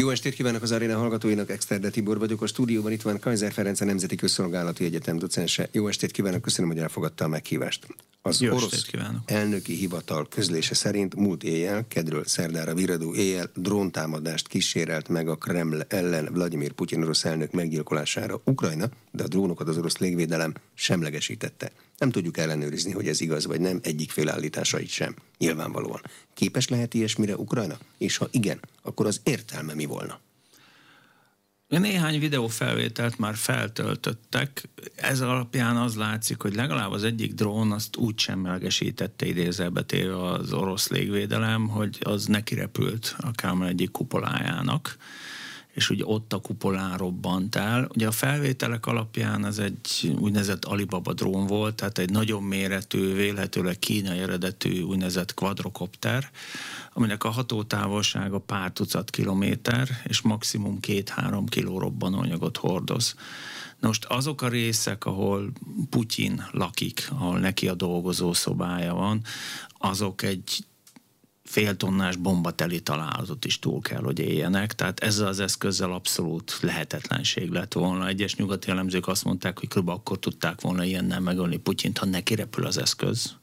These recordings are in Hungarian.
Jó estét kívánok az aréna hallgatóinak, Exterde Tibor vagyok. A stúdióban itt van Kaiser Ferenc, a Nemzeti Közszolgálati Egyetem docense. Jó estét kívánok, köszönöm, hogy elfogadta a meghívást. Az Jó orosz elnöki hivatal közlése szerint múlt éjjel, kedről szerdára viradó éjjel dróntámadást kísérelt meg a Kreml ellen Vladimir Putyin orosz elnök meggyilkolására Ukrajna, de a drónokat az orosz légvédelem semlegesítette. Nem tudjuk ellenőrizni, hogy ez igaz vagy nem, egyik fél állításait sem. Nyilvánvalóan. Képes lehet ilyesmire Ukrajna? És ha igen, akkor az értelme mi volna? Néhány videófelvételt már feltöltöttek, ez alapján az látszik, hogy legalább az egyik drón azt úgy semlegesítette idézelbe téve az orosz légvédelem, hogy az neki repült a Kreml egyik kupolájának és ugye ott a kupolán robbant el. Ugye a felvételek alapján ez egy úgynevezett Alibaba drón volt, tehát egy nagyon méretű, vélhetőleg kínai eredetű úgynevezett quadrocopter, aminek a hatótávolsága pár tucat kilométer, és maximum két-három kiló robbanóanyagot hordoz. Na most azok a részek, ahol Putyin lakik, ahol neki a dolgozó szobája van, azok egy féltonnás bombateli találatot is túl kell, hogy éljenek. Tehát ezzel az eszközzel abszolút lehetetlenség lett volna. Egyes nyugati elemzők azt mondták, hogy kb. akkor tudták volna ilyennel megölni Putyint, ha neki repül az eszköz.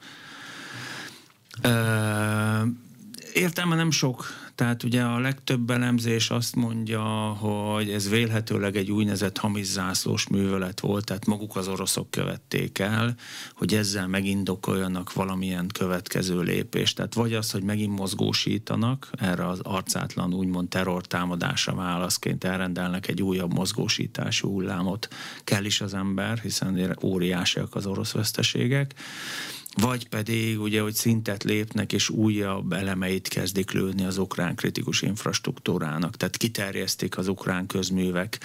Értelme nem sok, tehát ugye a legtöbb elemzés azt mondja, hogy ez vélhetőleg egy úgynevezett hamizászlós művelet volt, tehát maguk az oroszok követték el, hogy ezzel megindokoljanak valamilyen következő lépést. Tehát vagy az, hogy megint mozgósítanak, erre az arcátlan úgymond terrortámadásra válaszként elrendelnek egy újabb mozgósítású hullámot. Kell is az ember, hiszen óriásiak az orosz veszteségek vagy pedig ugye, hogy szintet lépnek, és újabb elemeit kezdik lőni az ukrán kritikus infrastruktúrának. Tehát kiterjesztik az ukrán közművek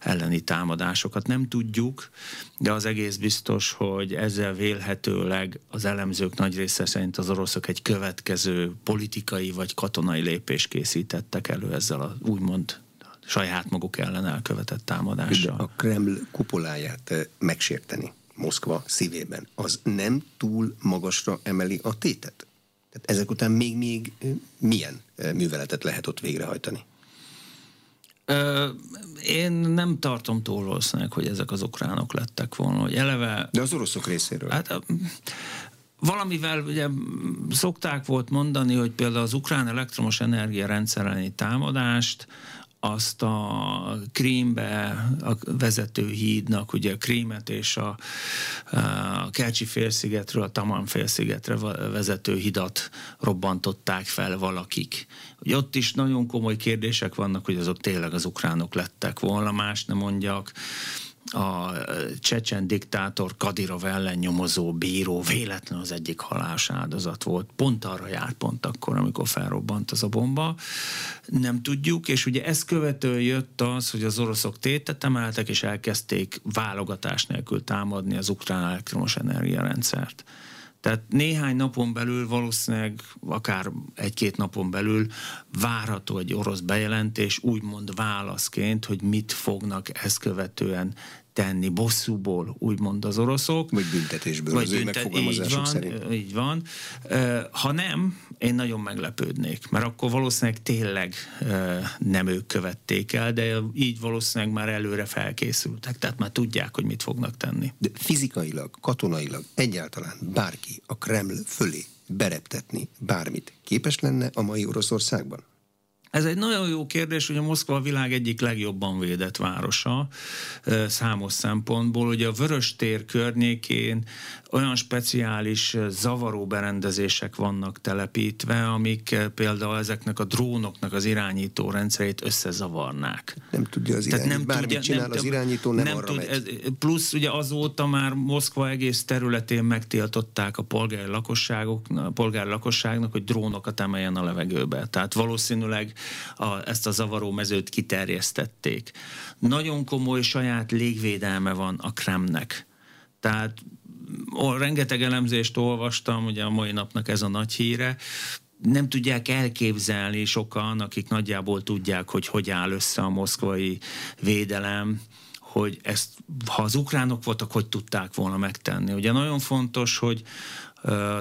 elleni támadásokat. Nem tudjuk, de az egész biztos, hogy ezzel vélhetőleg az elemzők nagy része szerint az oroszok egy következő politikai vagy katonai lépés készítettek elő ezzel a úgymond saját maguk ellen elkövetett támadással. De a Kreml kupoláját eh, megsérteni Moszkva szívében, az nem túl magasra emeli a tétet? Tehát ezek után még, még milyen műveletet lehet ott végrehajtani? Én nem tartom túl valószínűleg, hogy ezek az ukránok lettek volna, hogy eleve... De az oroszok részéről? Hát valamivel ugye szokták volt mondani, hogy például az ukrán elektromos energia rendszerelni támadást azt a Krímbe a vezető hídnak, ugye a Krímet és a, a Kercsi félszigetről a Taman félszigetre vezető hidat robbantották fel valakik. Ugye ott is nagyon komoly kérdések vannak, hogy azok tényleg az ukránok lettek volna, más nem mondjak a csecsen diktátor Kadirov ellen nyomozó bíró véletlen az egyik halálos áldozat volt. Pont arra járt pont akkor, amikor felrobbant az a bomba. Nem tudjuk, és ugye ezt követően jött az, hogy az oroszok tétet emeltek, és elkezdték válogatás nélkül támadni az ukrán elektromos energiarendszert. Tehát néhány napon belül, valószínűleg akár egy-két napon belül várható egy orosz bejelentés, úgymond válaszként, hogy mit fognak ezt követően tenni bosszúból, úgymond az oroszok. Vagy büntetésből, vagy az büntet, ő megfogalmazások így van, szerint. Így van. Ha nem, én nagyon meglepődnék, mert akkor valószínűleg tényleg nem ők követték el, de így valószínűleg már előre felkészültek, tehát már tudják, hogy mit fognak tenni. De fizikailag, katonailag egyáltalán bárki a Kreml fölé bereptetni bármit képes lenne a mai Oroszországban? Ez egy nagyon jó kérdés, hogy a Moszkva a világ egyik legjobban védett városa számos szempontból. Ugye a Vörös tér környékén olyan speciális zavaró berendezések vannak telepítve, amik például ezeknek a drónoknak az irányító rendszerét összezavarnák. Nem tudja az irányító, nem bármit tudja, csinál nem, az irányító, nem, nem arra tud, ez, Plusz ugye azóta már Moszkva egész területén megtiltották a polgári, lakosságok, a polgári lakosságnak, hogy drónokat emeljen a levegőbe. Tehát valószínűleg a, ezt a zavaró mezőt kiterjesztették. Nagyon komoly saját légvédelme van a Kremnek. Tehát ó, rengeteg elemzést olvastam, ugye a mai napnak ez a nagy híre, nem tudják elképzelni sokan, akik nagyjából tudják, hogy hogy áll össze a moszkvai védelem, hogy ezt, ha az ukránok voltak, hogy tudták volna megtenni. Ugye nagyon fontos, hogy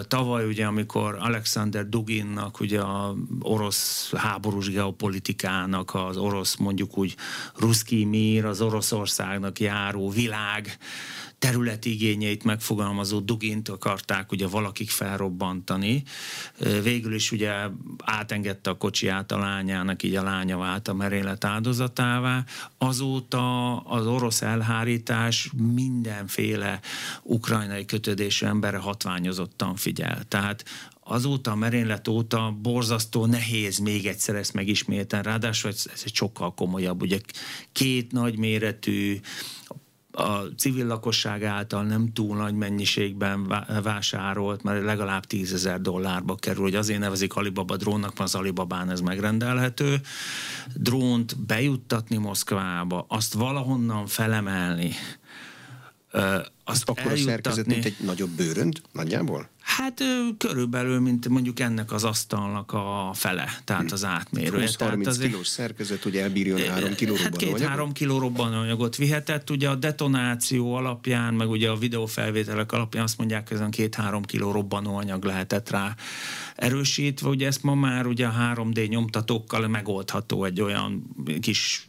Tavaly ugye, amikor Alexander Duginnak, ugye a orosz háborús geopolitikának, az orosz mondjuk úgy ruszki mír, az Oroszországnak járó világ területi igényeit megfogalmazó Dugint akarták ugye valakik felrobbantani. Végül is ugye átengedte a kocsiját a lányának, így a lánya vált a merénylet áldozatává. Azóta az orosz elhárítás mindenféle ukrajnai kötődésű emberre hatványozottan figyel. Tehát azóta a merénylet óta borzasztó nehéz még egyszer ezt megismételni, ráadásul ez, ez egy sokkal komolyabb, ugye két nagyméretű a civil lakosság által nem túl nagy mennyiségben vásárolt, mert legalább 10 ezer dollárba kerül, hogy azért nevezik Alibaba drónnak, mert az Alibabán ez megrendelhető. Drónt bejuttatni Moszkvába, azt valahonnan felemelni, azt Akkor a szerkezet, mint egy nagyobb bőrönt nagyjából? Hát körülbelül, mint mondjuk ennek az asztalnak a fele, tehát az átmérő. 30 az kilós szerkezet, ugye elbírjon 3 kiló hát két-három kiló robbanóanyagot vihetett, ugye a detonáció alapján, meg ugye a videófelvételek alapján azt mondják, hogy két-három kiló robbanóanyag lehetett rá erősítve, ugye ezt ma már ugye a 3D nyomtatókkal megoldható egy olyan kis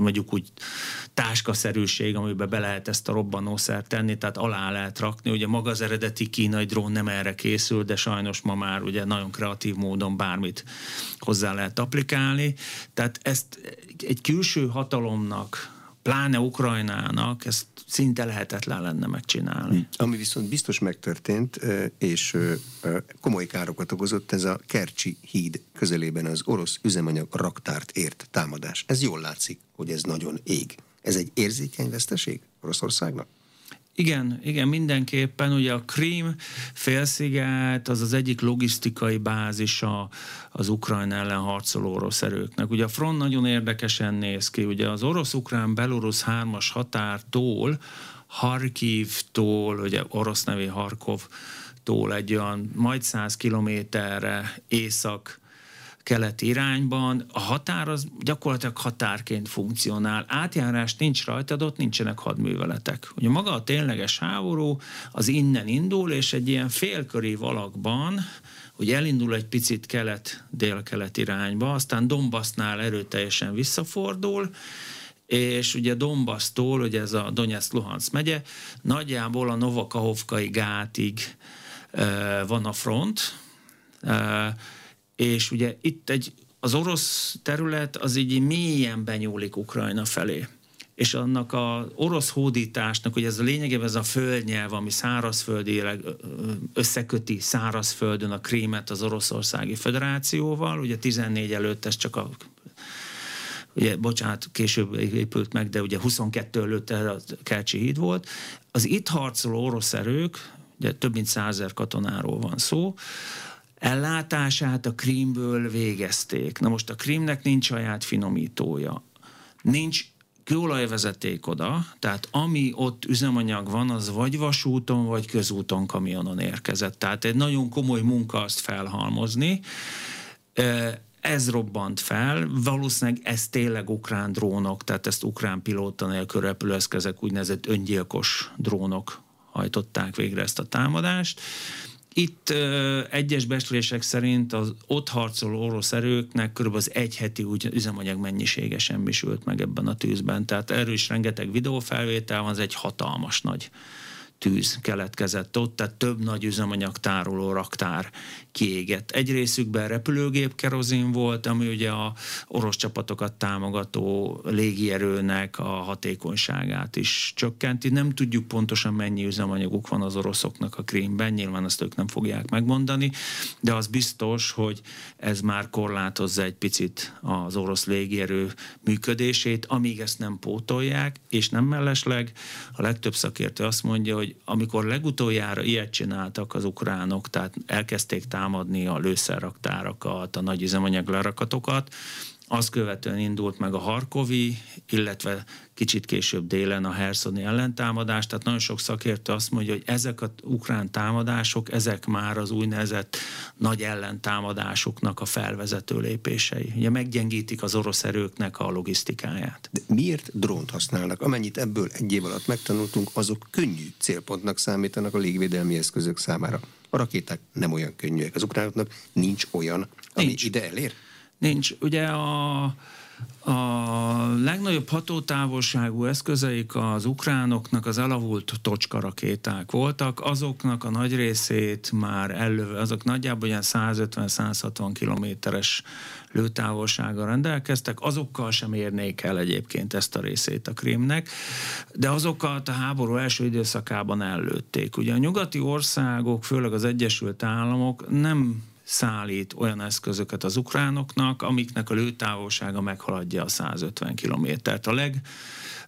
mondjuk úgy táskaszerűség, amiben be lehet ezt a robbanószert tenni, tehát alá lehet rakni. Ugye maga az eredeti kínai drón nem erre készül, de sajnos ma már ugye nagyon kreatív módon bármit hozzá lehet applikálni. Tehát ezt egy külső hatalomnak pláne Ukrajnának ezt szinte lehetetlen lenne megcsinálni. Hm. Ami viszont biztos megtörtént, és komoly károkat okozott, ez a Kercsi híd közelében az orosz üzemanyag raktárt ért támadás. Ez jól látszik, hogy ez nagyon ég. Ez egy érzékeny veszteség Oroszországnak? Igen, igen, mindenképpen. Ugye a Krím félsziget az az egyik logisztikai bázisa az Ukrajna ellen harcoló orosz erőknek. Ugye a front nagyon érdekesen néz ki. Ugye az orosz-ukrán-belorusz hármas határtól, Harkivtól, ugye orosz nevé Harkovtól egy olyan majd 100 kilométerre észak keleti irányban, a határ az gyakorlatilag határként funkcionál. Átjárás nincs rajta, ott nincsenek hadműveletek. Ugye maga a tényleges háború az innen indul, és egy ilyen félköri valakban, hogy elindul egy picit kelet-dél-kelet irányba, aztán Dombasznál erőteljesen visszafordul, és ugye Dombasztól, ugye ez a Donetsk Luhansk megye, nagyjából a Novakahovkai gátig e, van a front, e, és ugye itt egy, az orosz terület az így mélyen benyúlik Ukrajna felé és annak az orosz hódításnak, hogy ez a lényegében ez a földnyelv, ami szárazföldileg összeköti szárazföldön a Krímet az Oroszországi Föderációval, ugye 14 előtt ez csak a ugye, bocsánat, később épült meg, de ugye 22 előtt a Kercsi híd volt. Az itt harcoló orosz erők, ugye több mint százer katonáról van szó, ellátását a krímből végezték. Na most a krímnek nincs saját finomítója. Nincs kőolajvezeték oda, tehát ami ott üzemanyag van, az vagy vasúton, vagy közúton kamionon érkezett. Tehát egy nagyon komoly munka azt felhalmozni. Ez robbant fel, valószínűleg ez tényleg ukrán drónok, tehát ezt ukrán pilóta nélkül repülőeszközek, úgynevezett öngyilkos drónok hajtották végre ezt a támadást itt ö, egyes beszélések szerint az ott harcoló orosz erőknek kb. az egy heti úgy üzemanyag mennyisége semmisült meg ebben a tűzben. Tehát erről is rengeteg videófelvétel van, az egy hatalmas nagy tűz keletkezett ott, tehát több nagy üzemanyag tároló raktár kiégett. Egy részükben repülőgép kerozin volt, ami ugye a orosz csapatokat támogató légierőnek a hatékonyságát is csökkenti. Nem tudjuk pontosan mennyi üzemanyaguk van az oroszoknak a Krímben, nyilván azt ők nem fogják megmondani, de az biztos, hogy ez már korlátozza egy picit az orosz légierő működését, amíg ezt nem pótolják, és nem mellesleg a legtöbb szakértő azt mondja, hogy amikor legutoljára ilyet csináltak az ukránok, tehát elkezdték támadni a lőszerraktárakat, a nagy üzemanyag lerakatokat, azt követően indult meg a Harkovi, illetve kicsit később délen a Herszoni ellentámadás, tehát nagyon sok szakértő azt mondja, hogy ezek az ukrán támadások, ezek már az úgynevezett nagy ellentámadásoknak a felvezető lépései. Ugye meggyengítik az orosz erőknek a logisztikáját. De miért drónt használnak? Amennyit ebből egy év alatt megtanultunk, azok könnyű célpontnak számítanak a légvédelmi eszközök számára. A rakéták nem olyan könnyűek. Az ukránoknak nincs olyan, ami nincs. ide elér? Nincs. Ugye a, a legnagyobb hatótávolságú eszközeik az ukránoknak az elavult tocska rakéták voltak, azoknak a nagy részét már ellövő, azok nagyjából olyan 150-160 kilométeres lőtávolsággal rendelkeztek, azokkal sem érnék el egyébként ezt a részét a Krimnek, de azokat a háború első időszakában ellőtték. Ugye a nyugati országok, főleg az Egyesült Államok nem szállít olyan eszközöket az ukránoknak, amiknek a lőtávolsága meghaladja a 150 kilométert. A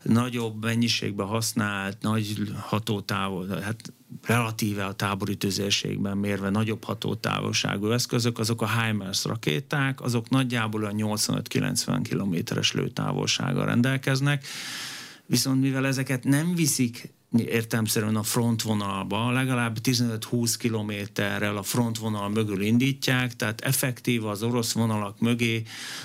legnagyobb mennyiségben használt, nagy hatótávol, hát relatíve a tábori tüzérségben mérve nagyobb hatótávolságú eszközök, azok a HIMARS rakéták, azok nagyjából a 85-90 kilométeres lőtávolsággal rendelkeznek, viszont mivel ezeket nem viszik értelmszerűen a frontvonalba, legalább 15-20 kilométerrel a frontvonal mögül indítják, tehát effektív az orosz vonalak mögé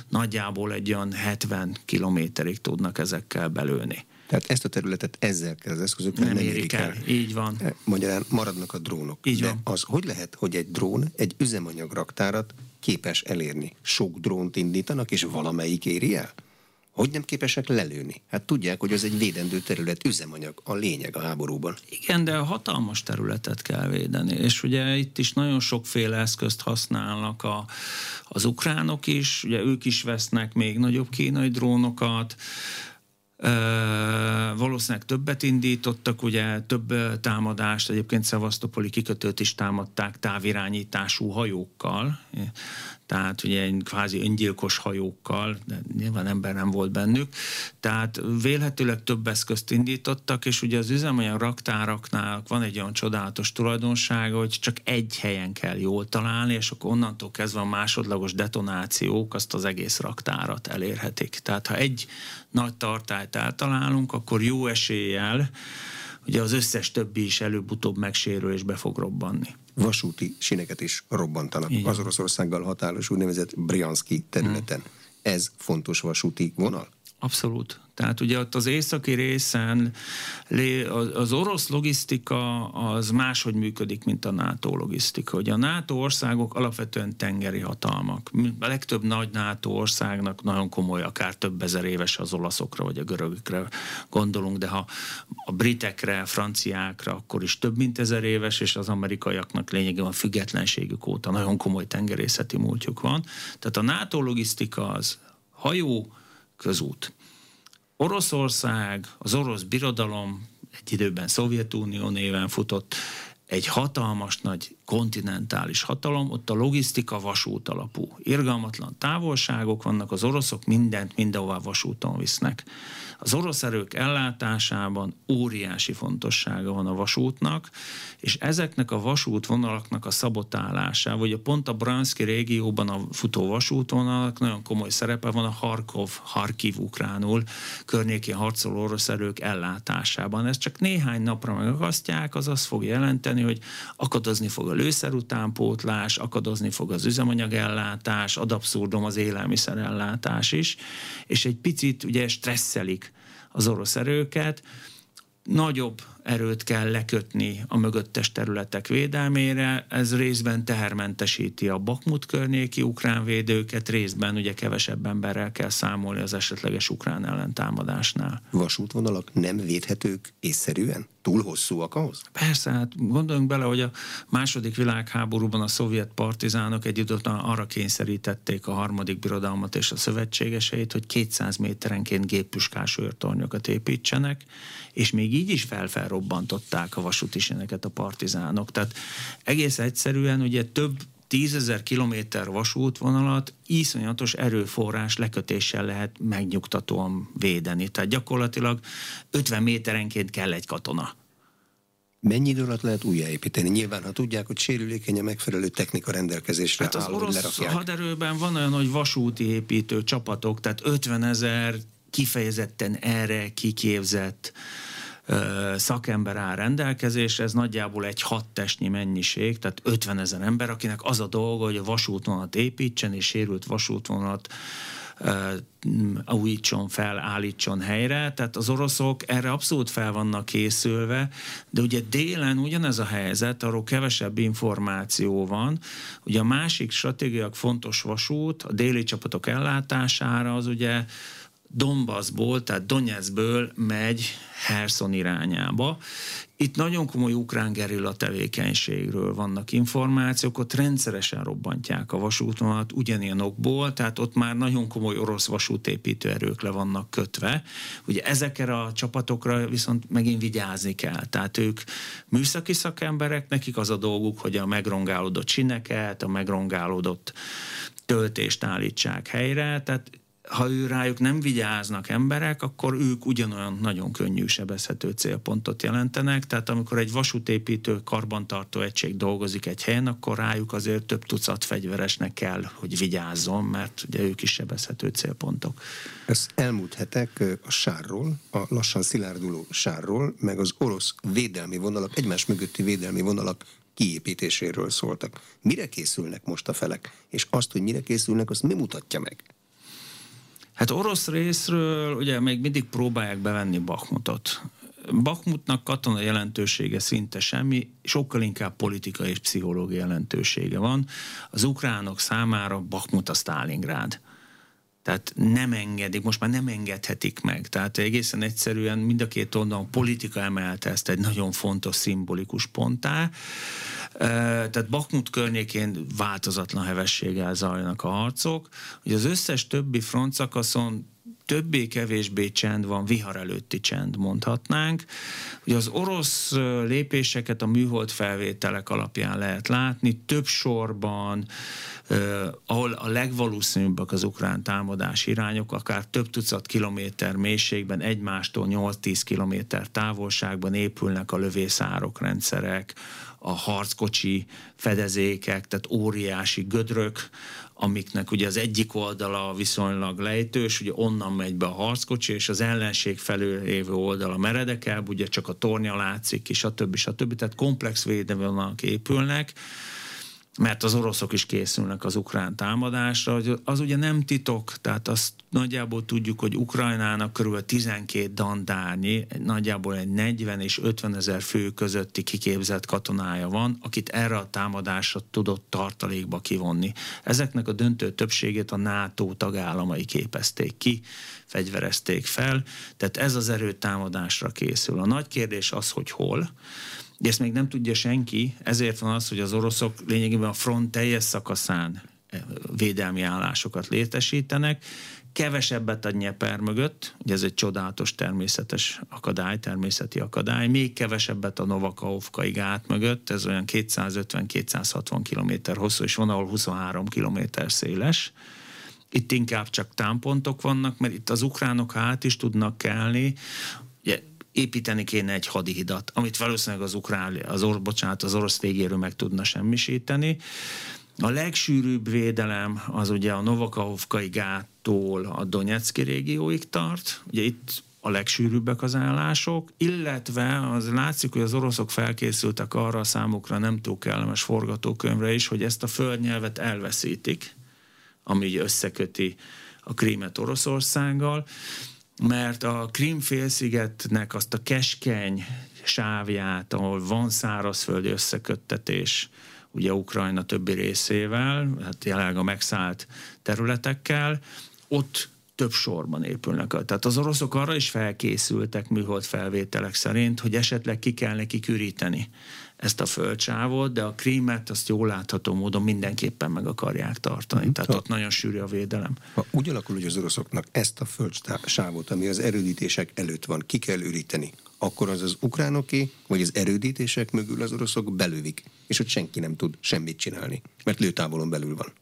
nagyjából egy olyan 70 kilométerig tudnak ezekkel belőni. Tehát ezt a területet ezzel kell az eszközökkel nem, nem érik el. el. Így van. E, magyarán maradnak a drónok. Így De van. az hogy lehet, hogy egy drón egy üzemanyagraktárat képes elérni? Sok drónt indítanak, és valamelyik éri el? Hogy nem képesek lelőni? Hát tudják, hogy az egy védendő terület, üzemanyag, a lényeg a háborúban. Igen, de a hatalmas területet kell védeni, és ugye itt is nagyon sokféle eszközt használnak a, az ukránok is, ugye ők is vesznek még nagyobb kínai drónokat, valószínűleg többet indítottak, ugye több támadást, egyébként Szevasztopoli kikötőt is támadták távirányítású hajókkal, tehát ugye egy kvázi öngyilkos hajókkal, de nyilván ember nem volt bennük, tehát vélhetőleg több eszközt indítottak, és ugye az üzemanyag raktáraknál van egy olyan csodálatos tulajdonsága, hogy csak egy helyen kell jól találni, és akkor onnantól kezdve a másodlagos detonációk azt az egész raktárat elérhetik. Tehát ha egy nagy tartályt eltalálunk, akkor jó eséllyel ugye az összes többi is előbb-utóbb megsérül és be fog robbanni vasúti sineket is robbantanak Igen. az Oroszországgal határos úgynevezett Brianski területen. Hmm. Ez fontos vasúti vonal? Abszolút. Tehát ugye ott az északi részen az orosz logisztika az máshogy működik, mint a NATO logisztika. Ugye a NATO országok alapvetően tengeri hatalmak. A legtöbb nagy NATO országnak nagyon komoly, akár több ezer éves az olaszokra vagy a görögökre gondolunk, de ha a britekre, a franciákra, akkor is több mint ezer éves, és az amerikaiaknak lényegében a függetlenségük óta nagyon komoly tengerészeti múltjuk van. Tehát a NATO logisztika az hajó, közút. Oroszország, az orosz birodalom egy időben Szovjetunió néven futott, egy hatalmas nagy kontinentális hatalom, ott a logisztika vasút alapú. Irgalmatlan távolságok vannak, az oroszok mindent mindenhová vasúton visznek. Az orosz erők ellátásában óriási fontossága van a vasútnak, és ezeknek a vasútvonalaknak a szabotálása, vagy a pont a Branszki régióban a futó vasútvonalak nagyon komoly szerepe van a Harkov, Harkiv ukránul környéki harcoló orosz erők ellátásában. Ez csak néhány napra megakasztják, az azt fog jelenteni, hogy akadozni fog a lőszer utánpótlás, akadozni fog az üzemanyagellátás, ad abszurdum az élelmiszerellátás is, és egy picit ugye stresszelik az orosz erőket, nagyobb erőt kell lekötni a mögöttes területek védelmére, ez részben tehermentesíti a Bakmut környéki ukrán védőket, részben ugye kevesebb emberrel kell számolni az esetleges ukrán ellentámadásnál. Vasútvonalak nem védhetők észszerűen? Túl hosszúak ahhoz? Persze, hát gondoljunk bele, hogy a második világháborúban a szovjet partizánok egy időt arra kényszerítették a harmadik birodalmat és a szövetségeseit, hogy 200 méterenként géppuskás őrtornyokat építsenek, és még így is felfelrobbantak felrobbantották a vasúti sineket a partizánok. Tehát egész egyszerűen ugye több tízezer kilométer vasútvonalat iszonyatos erőforrás lekötéssel lehet megnyugtatóan védeni. Tehát gyakorlatilag 50 méterenként kell egy katona. Mennyi idő alatt lehet újjáépíteni? Nyilván, ha tudják, hogy sérülékeny a megfelelő technika rendelkezésre hát az áll, orosz lerakják. haderőben van olyan, hogy vasúti építő csapatok, tehát 50 ezer kifejezetten erre kiképzett szakember áll rendelkezésre, ez nagyjából egy hat testnyi mennyiség, tehát 50 ezer ember, akinek az a dolga, hogy a vasútvonalat építsen, és sérült vasútvonalat újítson fel, állítson helyre. Tehát az oroszok erre abszolút fel vannak készülve, de ugye délen ugyanez a helyzet, arról kevesebb információ van. Ugye a másik stratégiak fontos vasút a déli csapatok ellátására az ugye Donbassból, tehát Donetskből megy Herson irányába. Itt nagyon komoly ukrán gerilla tevékenységről vannak információk, ott rendszeresen robbantják a vasútvonalat ugyanilyen okból, tehát ott már nagyon komoly orosz vasútépítő erők le vannak kötve. Ugye ezekre a csapatokra viszont megint vigyázni kell. Tehát ők műszaki szakemberek, nekik az a dolguk, hogy a megrongálódott csineket, a megrongálódott töltést állítsák helyre, tehát ha ő rájuk nem vigyáznak emberek, akkor ők ugyanolyan nagyon könnyű sebezhető célpontot jelentenek. Tehát amikor egy vasútépítő karbantartó egység dolgozik egy helyen, akkor rájuk azért több tucat fegyveresnek kell, hogy vigyázzon, mert ugye ők is sebezhető célpontok. Ez elmúlt hetek a sárról, a lassan szilárduló sárról, meg az orosz védelmi vonalak, egymás mögötti védelmi vonalak kiépítéséről szóltak. Mire készülnek most a felek? És azt, hogy mire készülnek, azt mi mutatja meg? Hát orosz részről ugye még mindig próbálják bevenni Bakmutot. Bakmutnak katona jelentősége szinte semmi, sokkal inkább politikai és pszichológiai jelentősége van. Az ukránok számára Bakmut a Stalingrád. Tehát nem engedik, most már nem engedhetik meg. Tehát egészen egyszerűen mind a két oldalon politika emelte ezt egy nagyon fontos szimbolikus ponttá. Tehát Bakmut környékén változatlan hevességgel zajlanak a harcok. Ugye az összes többi front szakaszon többé-kevésbé csend van, vihar előtti csend mondhatnánk. Ugye az orosz lépéseket a műhold felvételek alapján lehet látni, több sorban, eh, ahol a legvalószínűbbek az ukrán támadás irányok, akár több tucat kilométer mélységben, egymástól 8-10 kilométer távolságban épülnek a lövészárok rendszerek, a harckocsi fedezékek, tehát óriási gödrök, amiknek ugye az egyik oldala viszonylag lejtős, ugye onnan megy be a harckocsi, és az ellenség felől lévő oldala meredekebb, ugye csak a tornya látszik, és stb. stb. Tehát komplex védelmevonalak épülnek, mert az oroszok is készülnek az ukrán támadásra, az ugye nem titok, tehát azt nagyjából tudjuk, hogy Ukrajnának körülbelül 12 dandárnyi, nagyjából egy 40 és 50 ezer fő közötti kiképzett katonája van, akit erre a támadásra tudott tartalékba kivonni. Ezeknek a döntő többségét a NATO tagállamai képezték ki, fegyverezték fel, tehát ez az erő támadásra készül. A nagy kérdés az, hogy hol, de ezt még nem tudja senki, ezért van az, hogy az oroszok lényegében a front teljes szakaszán eh, védelmi állásokat létesítenek, kevesebbet a Nyeper mögött, ugye ez egy csodálatos természetes akadály, természeti akadály, még kevesebbet a Novakaovkai gát mögött, ez olyan 250-260 km hosszú, és van ahol 23 km széles. Itt inkább csak támpontok vannak, mert itt az ukránok át is tudnak kelni, ugye építeni kéne egy hadihidat, amit valószínűleg az ukrán, az or, bocsánat, az orosz végéről meg tudna semmisíteni. A legsűrűbb védelem az ugye a Novakahovkai gáttól a Donetszki régióig tart. Ugye itt a legsűrűbbek az állások, illetve az látszik, hogy az oroszok felkészültek arra a számukra nem túl kellemes forgatókönyvre is, hogy ezt a földnyelvet elveszítik, ami összeköti a Krímet Oroszországgal, mert a Krimfélszigetnek azt a keskeny sávját, ahol van szárazföldi összeköttetés, ugye Ukrajna többi részével, hát jelenleg a megszállt területekkel, ott több sorban épülnek. Tehát az oroszok arra is felkészültek műhold felvételek szerint, hogy esetleg ki kell neki küríteni ezt a földsávot, de a krímet azt jól látható módon mindenképpen meg akarják tartani. Mm. Tehát ha, ott nagyon sűrű a védelem. Ha úgy alakul, hogy az oroszoknak ezt a földsávot, ami az erődítések előtt van, ki kell üríteni, akkor az az ukránoké, vagy az erődítések mögül az oroszok belővik, és ott senki nem tud semmit csinálni, mert lőtávolon belül van.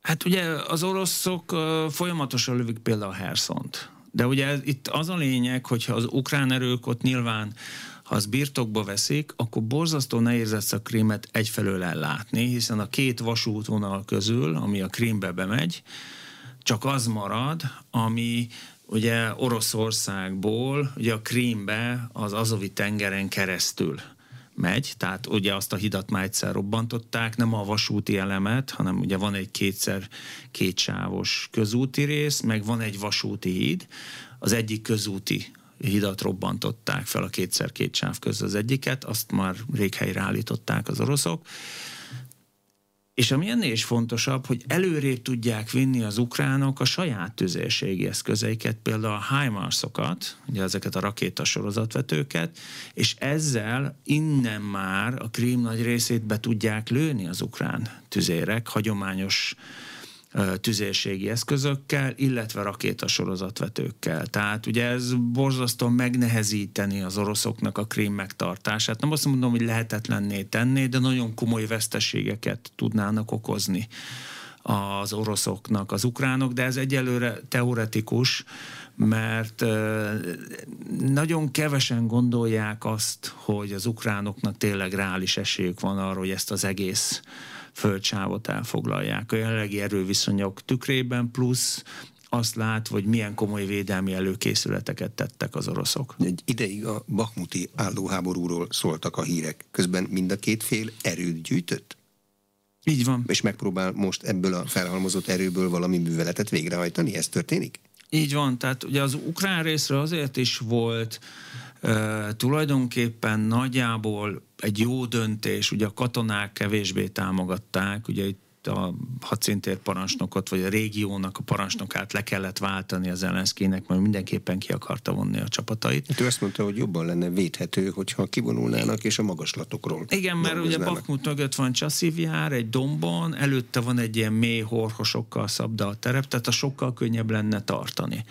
Hát ugye az oroszok folyamatosan lövik például Herszont De ugye itt az a lényeg, hogyha az ukrán erők ott nyilván ha az birtokba veszik, akkor borzasztó nehéz lesz a krímet egyfelől ellátni, hiszen a két vasútvonal közül, ami a krímbe bemegy, csak az marad, ami ugye Oroszországból, ugye a Krímbe az Azovi tengeren keresztül megy, tehát ugye azt a hidat már egyszer robbantották, nem a vasúti elemet, hanem ugye van egy kétszer kétsávos közúti rész, meg van egy vasúti híd, az egyik közúti hidat robbantották fel a kétszer két sáv között az egyiket, azt már rég helyre állították az oroszok, és ami ennél is fontosabb, hogy előrébb tudják vinni az ukránok a saját tüzérségi eszközeiket, például a HIMARS-okat, ugye ezeket a rakétasorozatvetőket, és ezzel innen már a krím nagy részét be tudják lőni az ukrán tüzérek, hagyományos tüzérségi eszközökkel, illetve rakétasorozatvetőkkel. Tehát ugye ez borzasztóan megnehezíteni az oroszoknak a krím megtartását. Nem azt mondom, hogy lehetetlenné tenni, de nagyon komoly veszteségeket tudnának okozni az oroszoknak, az ukránok, de ez egyelőre teoretikus, mert nagyon kevesen gondolják azt, hogy az ukránoknak tényleg reális esélyük van arra, hogy ezt az egész földsávot elfoglalják a jelenlegi erőviszonyok tükrében, plusz azt lát, hogy milyen komoly védelmi előkészületeket tettek az oroszok. Egy ideig a Bakmuti állóháborúról szóltak a hírek. Közben mind a két fél erőt gyűjtött? Így van. És megpróbál most ebből a felhalmozott erőből valami műveletet végrehajtani? Ez történik? Így van, tehát ugye az ukrán részre azért is volt tulajdonképpen nagyjából egy jó döntés, ugye a katonák kevésbé támogatták, ugye itt a hadszintér parancsnokot, vagy a régiónak a parancsnokát le kellett váltani az Zelenszkinek, mert mindenképpen ki akarta vonni a csapatait. Hát ő azt mondta, hogy jobban lenne védhető, hogyha kivonulnának és a magaslatokról. Igen, mert ugye Bakmut mögött van Csaszívjár, egy dombon, előtte van egy ilyen mély horhosokkal szabda a terep, tehát a sokkal könnyebb lenne tartani.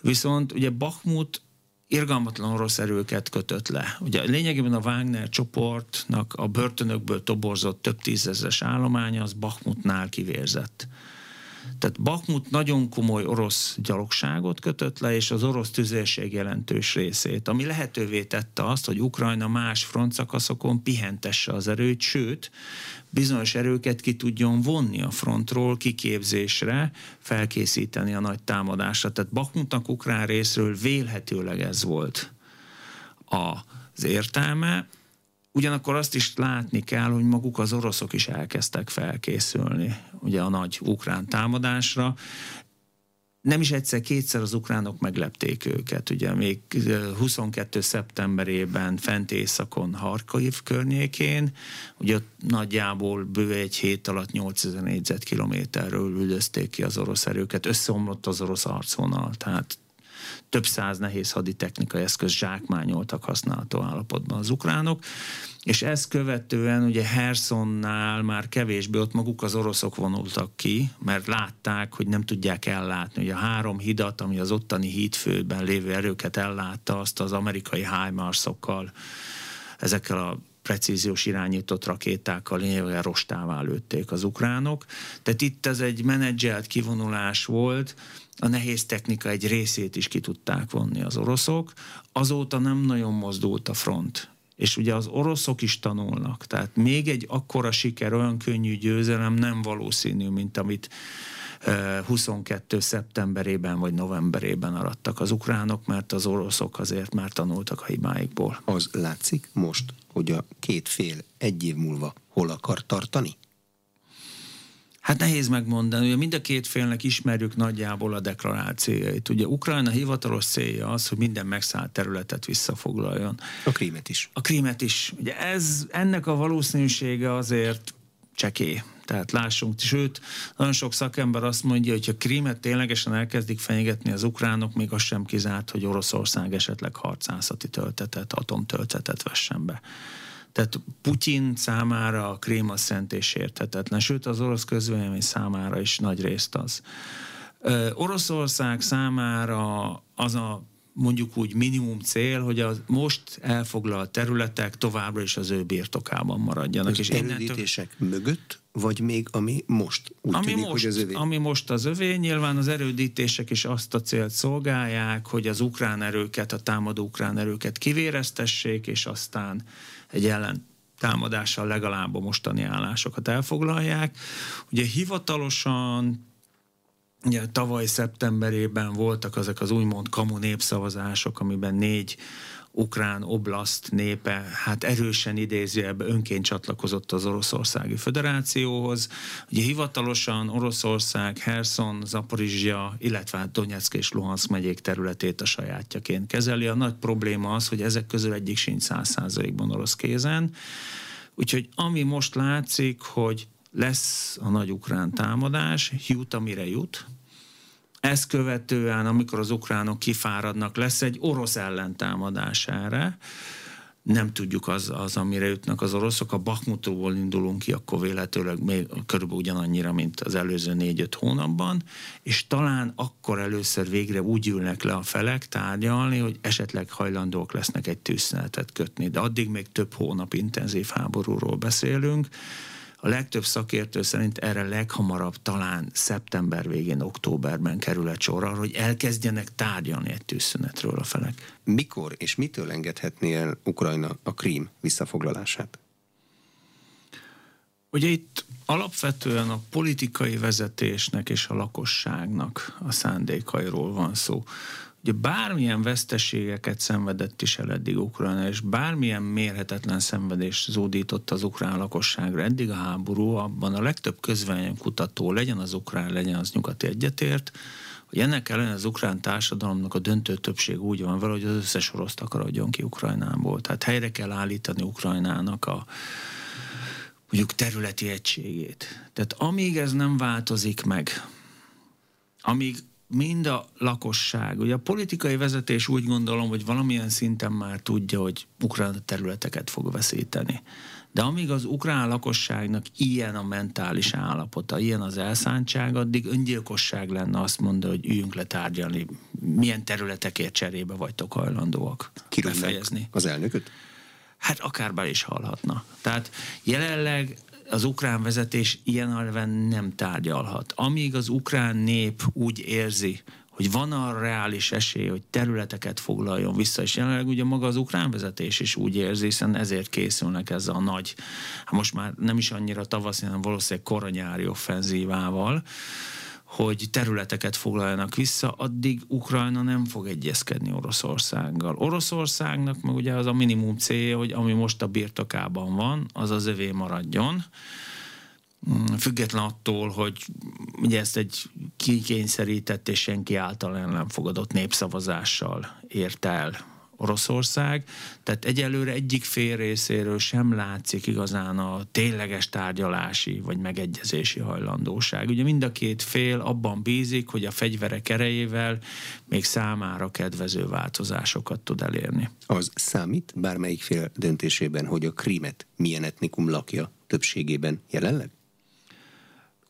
Viszont ugye Bakmut irgalmatlan orosz erőket kötött le. Ugye lényegében a Wagner csoportnak a börtönökből toborzott több tízezres állománya az Bakhmutnál kivérzett. Tehát Bakhmut nagyon komoly orosz gyalogságot kötött le, és az orosz tüzérség jelentős részét, ami lehetővé tette azt, hogy Ukrajna más frontszakaszokon pihentesse az erőt, sőt, bizonyos erőket ki tudjon vonni a frontról kiképzésre, felkészíteni a nagy támadásra. Tehát Bakhmutnak ukrán részről vélhetőleg ez volt az értelme, Ugyanakkor azt is látni kell, hogy maguk az oroszok is elkezdtek felkészülni ugye a nagy ukrán támadásra. Nem is egyszer, kétszer az ukránok meglepték őket. Ugye még 22. szeptemberében fent északon Harkiv környékén, ugye nagyjából bő egy hét alatt 8000 négyzetkilométerről üldözték ki az orosz erőket, összeomlott az orosz arcvonal, tehát több száz nehéz haditechnikai eszköz zsákmányoltak használható állapotban az ukránok, és ezt követően ugye Hersonnál már kevésbé ott maguk az oroszok vonultak ki, mert látták, hogy nem tudják ellátni. Ugye a három hidat, ami az ottani hídfőben lévő erőket ellátta, azt az amerikai HIMARS-okkal, ezekkel a precíziós irányított rakétákkal lényegében rostává lőtték az ukránok. Tehát itt ez egy menedzselt kivonulás volt, a nehéz technika egy részét is ki tudták vonni az oroszok. Azóta nem nagyon mozdult a front. És ugye az oroszok is tanulnak. Tehát még egy akkora siker, olyan könnyű győzelem nem valószínű, mint amit 22. szeptemberében vagy novemberében arattak az ukránok, mert az oroszok azért már tanultak a hibáikból. Az látszik most, hogy a két fél egy év múlva hol akar tartani? Hát nehéz megmondani, ugye mind a két félnek ismerjük nagyjából a deklarációit. Ugye Ukrajna hivatalos célja az, hogy minden megszállt területet visszafoglaljon. A krímet is. A krímet is. Ugye ez, ennek a valószínűsége azért cseké. Tehát lássunk, sőt, nagyon sok szakember azt mondja, hogy ha Krímet ténylegesen elkezdik fenyegetni az ukránok, még az sem kizárt, hogy Oroszország esetleg harcászati töltetet, atomtöltetet vessen be. Tehát Putyin számára a krém a szent és érthetetlen, sőt az orosz közvélemény számára is nagy részt az. Oroszország számára az a mondjuk úgy minimum cél, hogy a most elfoglalt területek továbbra is az ő birtokában maradjanak. Az és erődítések innentől... mögött, vagy még ami most úgy ami tűnik, most, hogy az övé? Ami most az övé, nyilván az erődítések is azt a célt szolgálják, hogy az ukrán erőket, a támadó ukrán erőket kivéreztessék, és aztán egy ellen támadással legalább a mostani állásokat elfoglalják. Ugye hivatalosan Ugye, tavaly szeptemberében voltak ezek az úgymond kamu népszavazások, amiben négy ukrán oblaszt népe hát erősen idézőjebb önként csatlakozott az Oroszországi Föderációhoz. Ugye hivatalosan Oroszország, Herson, Zaporizsia, illetve hát Donetsk és Luhansk megyék területét a sajátjaként kezeli. A nagy probléma az, hogy ezek közül egyik sincs száz százalékban orosz kézen. Úgyhogy ami most látszik, hogy lesz a nagy ukrán támadás, jut amire jut, ezt követően, amikor az ukránok kifáradnak, lesz egy orosz ellentámadás erre, nem tudjuk az, az, amire jutnak az oroszok. A Bakhmutról indulunk ki, akkor véletőleg még körülbelül ugyanannyira, mint az előző négy-öt hónapban, és talán akkor először végre úgy ülnek le a felek tárgyalni, hogy esetleg hajlandók lesznek egy tűzszünetet kötni. De addig még több hónap intenzív háborúról beszélünk, a legtöbb szakértő szerint erre leghamarabb talán szeptember végén, októberben kerül egy sor arra, hogy elkezdjenek tárgyalni egy tűzszünetről a felek. Mikor és mitől engedhetné el Ukrajna a Krím visszafoglalását? Ugye itt alapvetően a politikai vezetésnek és a lakosságnak a szándékairól van szó. Ugye bármilyen veszteségeket szenvedett is el eddig Ukrajna, és bármilyen mérhetetlen szenvedés zúdított az ukrán lakosságra eddig a háború, abban a legtöbb kutató, legyen az ukrán, legyen az nyugati egyetért, hogy ennek ellen az ukrán társadalomnak a döntő többség úgy van vele, hogy az összes oroszt akarodjon ki Ukrajnából. Tehát helyre kell állítani Ukrajnának a mondjuk területi egységét. Tehát amíg ez nem változik meg, amíg mind a lakosság. Ugye a politikai vezetés úgy gondolom, hogy valamilyen szinten már tudja, hogy ukrán területeket fog veszíteni. De amíg az ukrán lakosságnak ilyen a mentális állapota, ilyen az elszántság, addig öngyilkosság lenne azt mondani, hogy üljünk le tárgyalni, milyen területekért cserébe vagytok hajlandóak befejezni. az elnököt? Hát akár be is hallhatna. Tehát jelenleg az ukrán vezetés ilyen alven nem tárgyalhat. Amíg az ukrán nép úgy érzi, hogy van a reális esély, hogy területeket foglaljon vissza, és jelenleg ugye maga az ukrán vezetés is úgy érzi, hiszen ezért készülnek ezzel a nagy, hát most már nem is annyira tavasz, hanem valószínűleg koronyári offenzívával, hogy területeket foglaljanak vissza, addig Ukrajna nem fog egyezkedni Oroszországgal. Oroszországnak meg ugye az a minimum célja, hogy ami most a birtokában van, az az övé maradjon. Mm, független attól, hogy ugye ezt egy kikényszerített és senki által ellen fogadott népszavazással ért el Oroszország, tehát egyelőre egyik fél részéről sem látszik igazán a tényleges tárgyalási vagy megegyezési hajlandóság. Ugye mind a két fél abban bízik, hogy a fegyverek erejével még számára kedvező változásokat tud elérni. Az számít bármelyik fél döntésében, hogy a krímet milyen etnikum lakja többségében jelenleg?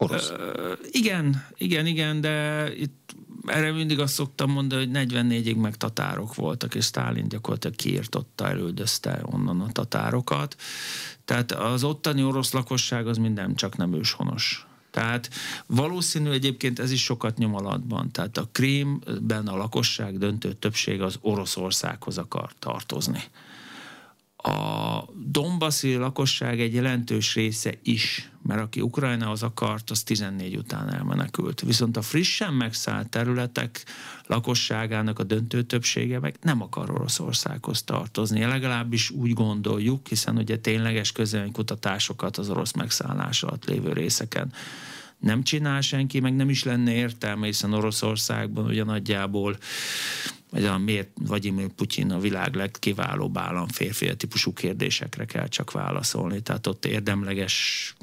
Orosz. Uh, igen, igen, igen, de itt erre mindig azt szoktam mondani, hogy 44-ig meg tatárok voltak, és Stálin gyakorlatilag kiirtotta, elődözte onnan a tatárokat. Tehát az ottani orosz lakosság az minden csak nem őshonos. Tehát valószínű egyébként ez is sokat nyom alatban. Tehát a Krímben a lakosság döntő többség az Oroszországhoz akar tartozni a Dombaszi lakosság egy jelentős része is, mert aki Ukrajnához akart, az 14 után elmenekült. Viszont a frissen megszállt területek lakosságának a döntő többsége meg nem akar Oroszországhoz tartozni. Legalábbis úgy gondoljuk, hiszen ugye tényleges kutatásokat az orosz megszállás alatt lévő részeken nem csinál senki, meg nem is lenne értelme, hiszen Oroszországban ugye nagyjából vagy a miért Vladimir Putyin a világ legkiválóbb államférfi típusú kérdésekre kell csak válaszolni. Tehát ott érdemleges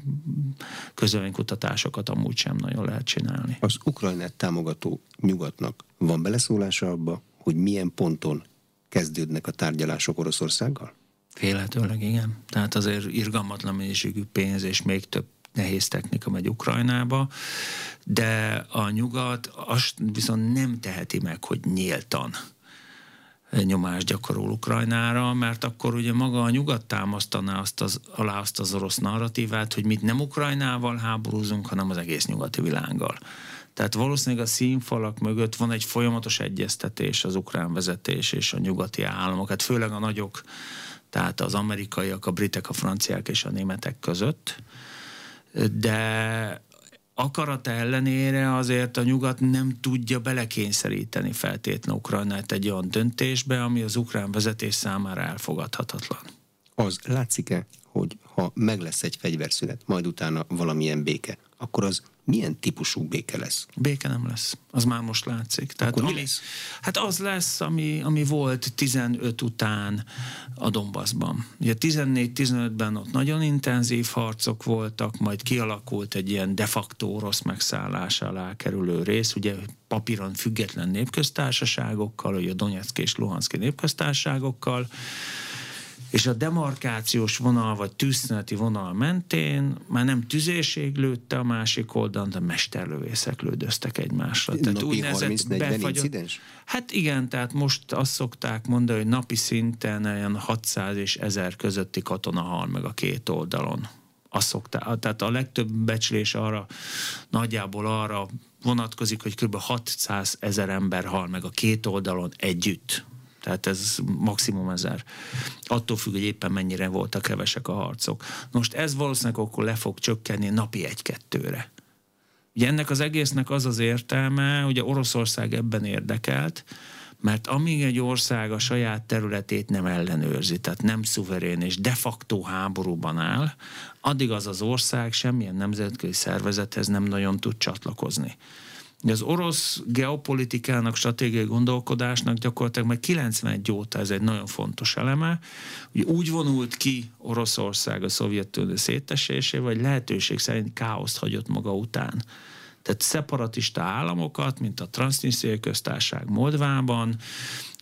közölénykutatásokat amúgy sem nagyon lehet csinálni. Az Ukrajnát támogató nyugatnak van beleszólása abba, hogy milyen ponton kezdődnek a tárgyalások Oroszországgal? Félhetőleg igen. Tehát azért irgalmatlan mennyiségű pénz és még több nehéz technika megy Ukrajnába, de a nyugat azt viszont nem teheti meg, hogy nyíltan nyomást gyakorol Ukrajnára, mert akkor ugye maga a nyugat támasztaná azt az, alá azt az orosz narratívát, hogy mit nem Ukrajnával háborúzunk, hanem az egész nyugati világgal. Tehát valószínűleg a színfalak mögött van egy folyamatos egyeztetés az ukrán vezetés és a nyugati államok, hát főleg a nagyok, tehát az amerikaiak, a britek, a franciák és a németek között. De akarata ellenére azért a nyugat nem tudja belekényszeríteni feltétlenül Ukrajnát egy olyan döntésbe, ami az ukrán vezetés számára elfogadhatatlan. Az látszik-e, hogy ha meg lesz egy fegyverszünet, majd utána valamilyen béke, akkor az milyen típusú béke lesz? Béke nem lesz. Az már most látszik. Tehát Akkor ami, mi lesz? Hát az lesz, ami, ami volt 15 után a Donbassban. Ugye 14-15-ben ott nagyon intenzív harcok voltak, majd kialakult egy ilyen de facto orosz megszállás alá kerülő rész, ugye papíron független népköztársaságokkal, ugye a Donetszki és Luhanszki népköztársaságokkal, és a demarkációs vonal, vagy tűzszüneti vonal mentén már nem tüzérség lőtte a másik oldalon, de mesterlövészek lődöztek egymásra. Tehát napi 30-40 incidens? Hát igen, tehát most azt szokták mondani, hogy napi szinten olyan 600 és 1000 közötti katona hal meg a két oldalon. Azt szokták, tehát a legtöbb becslés arra, nagyjából arra vonatkozik, hogy kb. 600 ezer ember hal meg a két oldalon együtt tehát ez maximum ezer. Attól függ, hogy éppen mennyire voltak kevesek a harcok. Most ez valószínűleg akkor le fog csökkenni napi egy-kettőre. Ugye ennek az egésznek az az értelme, hogy Oroszország ebben érdekelt, mert amíg egy ország a saját területét nem ellenőrzi, tehát nem szuverén és de facto háborúban áll, addig az az ország semmilyen nemzetközi szervezethez nem nagyon tud csatlakozni. Az orosz geopolitikának, stratégiai gondolkodásnak gyakorlatilag meg 91 óta ez egy nagyon fontos eleme, hogy úgy vonult ki Oroszország a Szovjetunió szétesésével, vagy lehetőség szerint káoszt hagyott maga után. Tehát szeparatista államokat, mint a Transnistriai köztársaság Moldvában,